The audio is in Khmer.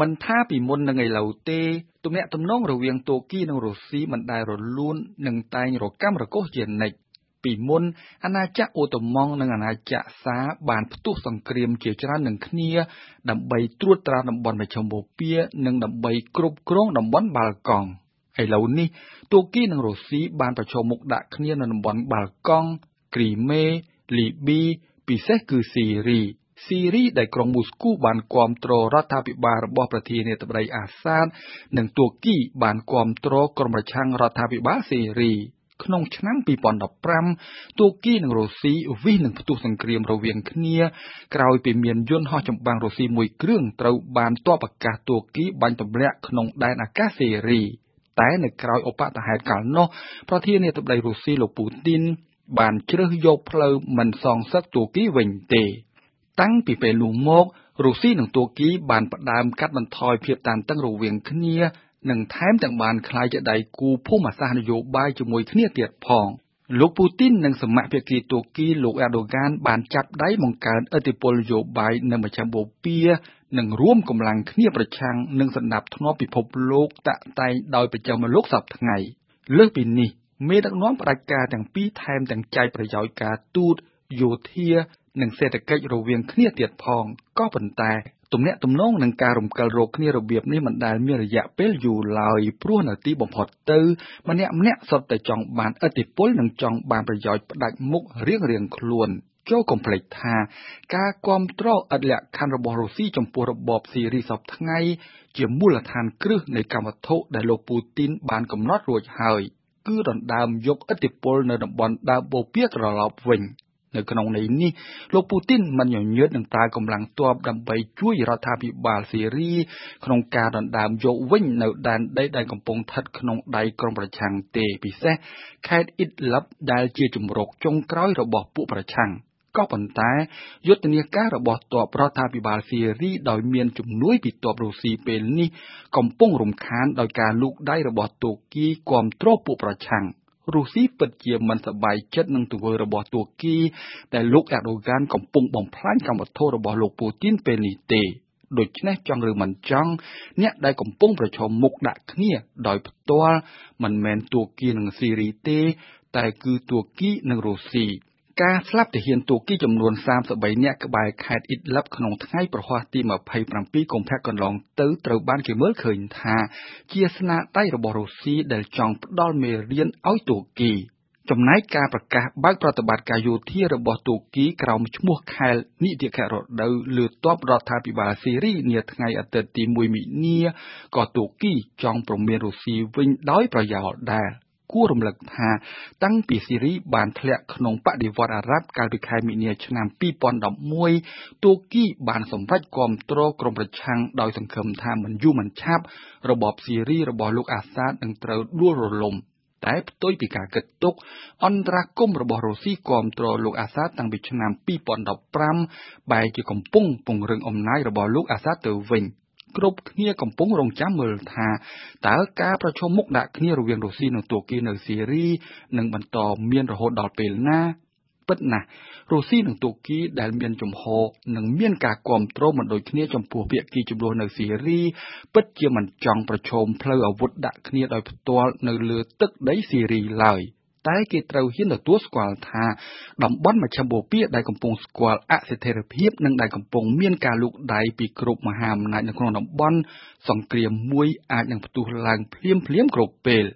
មិនថាពីមុននឹងឥឡូវទេទំនាក់ទំនងរវាងតួគីនិងរុស្ស៊ីមិនដែលរលូននិងតែងរកាំរកូសជានិច្ចពីមុនអាណាចក្រអូតូម៉ង់និងអាណាចក្រសាបានផ្ទុះសង្គ្រាមជាច្រើននឹងគ្នា ដើម្បីត្រួតត្រាតំបន់មជ្ឈមបូព៌ានិងដើម្បីគ្រប់គ្រងតំបន់បាល់កង់ឥឡូវនេះតួគីនិងរុស្ស៊ីបានប្រឈមមុខដាក់គ្នានៅតំបន់បាល់កង់គ្រីមេលីប៊ីពិសេសគឺស៊ីរី ស៊ីរីដែលក្រុងមូស្គូបានគ្រប់គ្រងរដ្ឋាភិបាលរបស់ប្រធានាធិបតីអាសាត និងទួរគីបានគ្រប់គ្រងក្រុមប្រឆាំងរដ្ឋាភិបាលស៊ីរីក្នុងឆ្នាំ2015ទួរគីនិងរុស្ស៊ីវិសនឹងផ្ទុះសង្គ្រាមរវាងគ្នាក្រោយពីមានយន្តហោះចម្បាំងរុស្ស៊ីមួយគ្រឿងត្រូវបានទ័ពអាកាសទួរគីបាញ់ទម្លាក់ក្នុងដែនអាកាសស៊ីរីតែនៅក្រៅឧបតហេតុកាលនោះប្រធានាធិបតីរុស្ស៊ីលោកពូទីនបានជ្រើសយកផ្លូវមិនសងសឹកទួរគីវិញទេ តាំងពីពេលនោះមក រុស្ស៊ីនិងទួរគីបានផ្ដើមកាត់បន្ថយភាពតានតឹងរវាងគ្នា និងថែមទាំងបានក្លាយជាដៃគូភូមិសាស្ត្រនយោបាយជាមួយគ្នាទៀតផងលោកពូទីននិងសមាភាគីទួរគីលោកអេដូហ្គានបានចាប់ដៃបង្កើនឥទ្ធិពលនយោបាយនៅមជ្ឈមបូព៌ានិងរួមកម្លាំងគ្នាប្រឆាំងនឹងសណ្ដាប់ធ្នាប់ពិភពលោកតាក់តែងដោយប្រចាំលោកសប្តាហ៍ថ្ងៃ លើសពីនេះមេដឹកនាំផ្ដាច់ការទាំងពីរថែមទាំងចែកប្រយោជន៍ការទូត យោធានិងសេដ្ឋកិច្ចរវាងគ្នាទៀតផងក៏ប៉ុន្តែទំនាក់ទំនងនិងការរំកិលរកគ្នារបៀបនេះមិនដែលមានរយៈពេលយូរឡើយព្រោះនៅទីបំផុតទៅ ម្នាក់ម្នាក់សុទ្ធតែចង់បានឥទ្ធិពលនិងចង់បានប្រយោជន៍ផ្ដាច់មុខរៀងរៀងខ្លួនចូលកុំភ្លេចថាការគ្រប់គ្រងឥតលក្ខខណ្ឌរបស់រុស្ស៊ីចំពោះរបបស៊ីរីសពថ្ងៃ ជាមូលដ្ឋានគ្រឹះនៃកម្មវត្ថុដែលលោកពូទីនបានកំណត់រួចហើយ គឺដណ្ដើមយកឥទ្ធិពលនៅតំបន់ដើមបូព៌ាត្រឡប់វិញ។ នៅក្នុងន័យនេះលោកពូទីនមិនញញើតនឹងប្រើកម្លាំងទ័ពដើម្បីជួយរដ្ឋាភិបាលស៊ីរីក្នុងការដណ្ដើមយកវិញនៅដែនដីដែលកំពុងស្ថិតក្នុងដៃក្រុមប្រឆាំងទេពិសេសខេត្តអ៊ីតឡាប់ដែលជាជំរកចុងក្រោយរបស់ពួកប្រឆាំងក៏ប៉ុន្តែយុទ្ធនាការរបស់ទ័ពរដ្ឋាភិបាលស៊ីរីដោយមានជំនួយពីទ័ពរុស្ស៊ីពេលនេះកំពុងរំខានដោយការលូកដៃរបស់ទូគីគ្រប់គ្រងពួកប្រឆាំង រុស្ស៊ីពិតជាមិនសប្បាយចិត្តនឹងទង្វើរបស់ទួរគីដែលលោកអេដូហ្គានកំពុងបំផ្លាញកម្មវត្ថុរបស់លោកពូទីនពេលនេះទេដូច្នេះចង់ឬមិនចង់អ្នកដែលកំពុងប្រឈមមុខដាក់គ្នាដោយផ្ទាល់មិនមែនទួរគីនិងស៊ីរីទេ តែគឺទួរគីនិងរុស្ស៊ី ការស្លាប់ទាហានទូគីចំនួន33នាក់ក្បែរខេត្តអ៊ីតឡាប់ក្នុងថ្ងៃប្រហ័សទី27កុម្ភៈកន្លងទៅត្រូវបានគេមើលឃើញថាជាស្នាដៃរបស់រុស្ស៊ីដែលចង់ផ្ដល់មេរៀនឲ្យទូគីចំណែកការប្រកាសបើកប្រតិបត្តិការយោធារបស់ទូគីក្រោមឈ្មោះខែលនីតិខៈរដូវលើទ័ពរដ្ឋាភិបាលស៊ីរីនាថ្ងៃអាទិត្យទី1មិនិនាក៏ទូគីចង់ប្រមានរុស្ស៊ីវិញដោយប្រយោលដែរ។ គួររំលឹកថា តាំងពីស៊ីរីបានធ្លាក់ក្នុងបដិវត្តអារ៉ាប់កាលពីខែមីនាឆ្នាំ2011ទួរគីបានសម្រេចគាំទ្រក្រុមប្រឆាំងដោយសង្ឃឹមថាមិនយូរមិនឆាប់របបស៊ីរីរបស់លោកអាសាតនឹងត្រូវដួលរលំតែផ្ទុយពីការគិតទុក អន្តរាគមរបស់រុស្ស៊ីគាំទ្រលោកអាសាតតាំងពីឆ្នាំ2015បែរជាកំពុងពង្រឹងអំណាចរបស់លោកអាសាតទៅវិញ។ គ្រប់គ្នាកំពុងរងចាំមើលថាតើការប្រជុំមុខដាក់គ្នារវាងរុស្ស៊ីនិងទួរគីនៅស៊ីរីនឹងបន្តមានរហូតដល់ពេលណាពិតណាស់រុស្ស៊ីនិងទួរគីដែលមានចំហនិងមានការគ្រប់គ្រងមិនដូចគ្នាចំពោះភាគីចំនួននៅស៊ីរីពិតជាមិនចង់ប្រជុំផ្លូវអាវុធដាក់គ្នាដោយផ្ទាល់នៅលើទឹកដីស៊ីរីឡើយ។ តែគេត្រូវហ៊ានទទួលស្គាល់ថាតំបន់មជ្ឈមបូព៌ាដែលកំពុងស្គាល់អស្ថិរភាពនិងដែលកំពុងមានការលូកដៃពីគ្រប់មហាអំណាចនៅក្នុងតំបន់សង្គ្រាមមួយអាចនឹងផ្ទុះឡើងភ្លាមៗគ្រប់ពេល។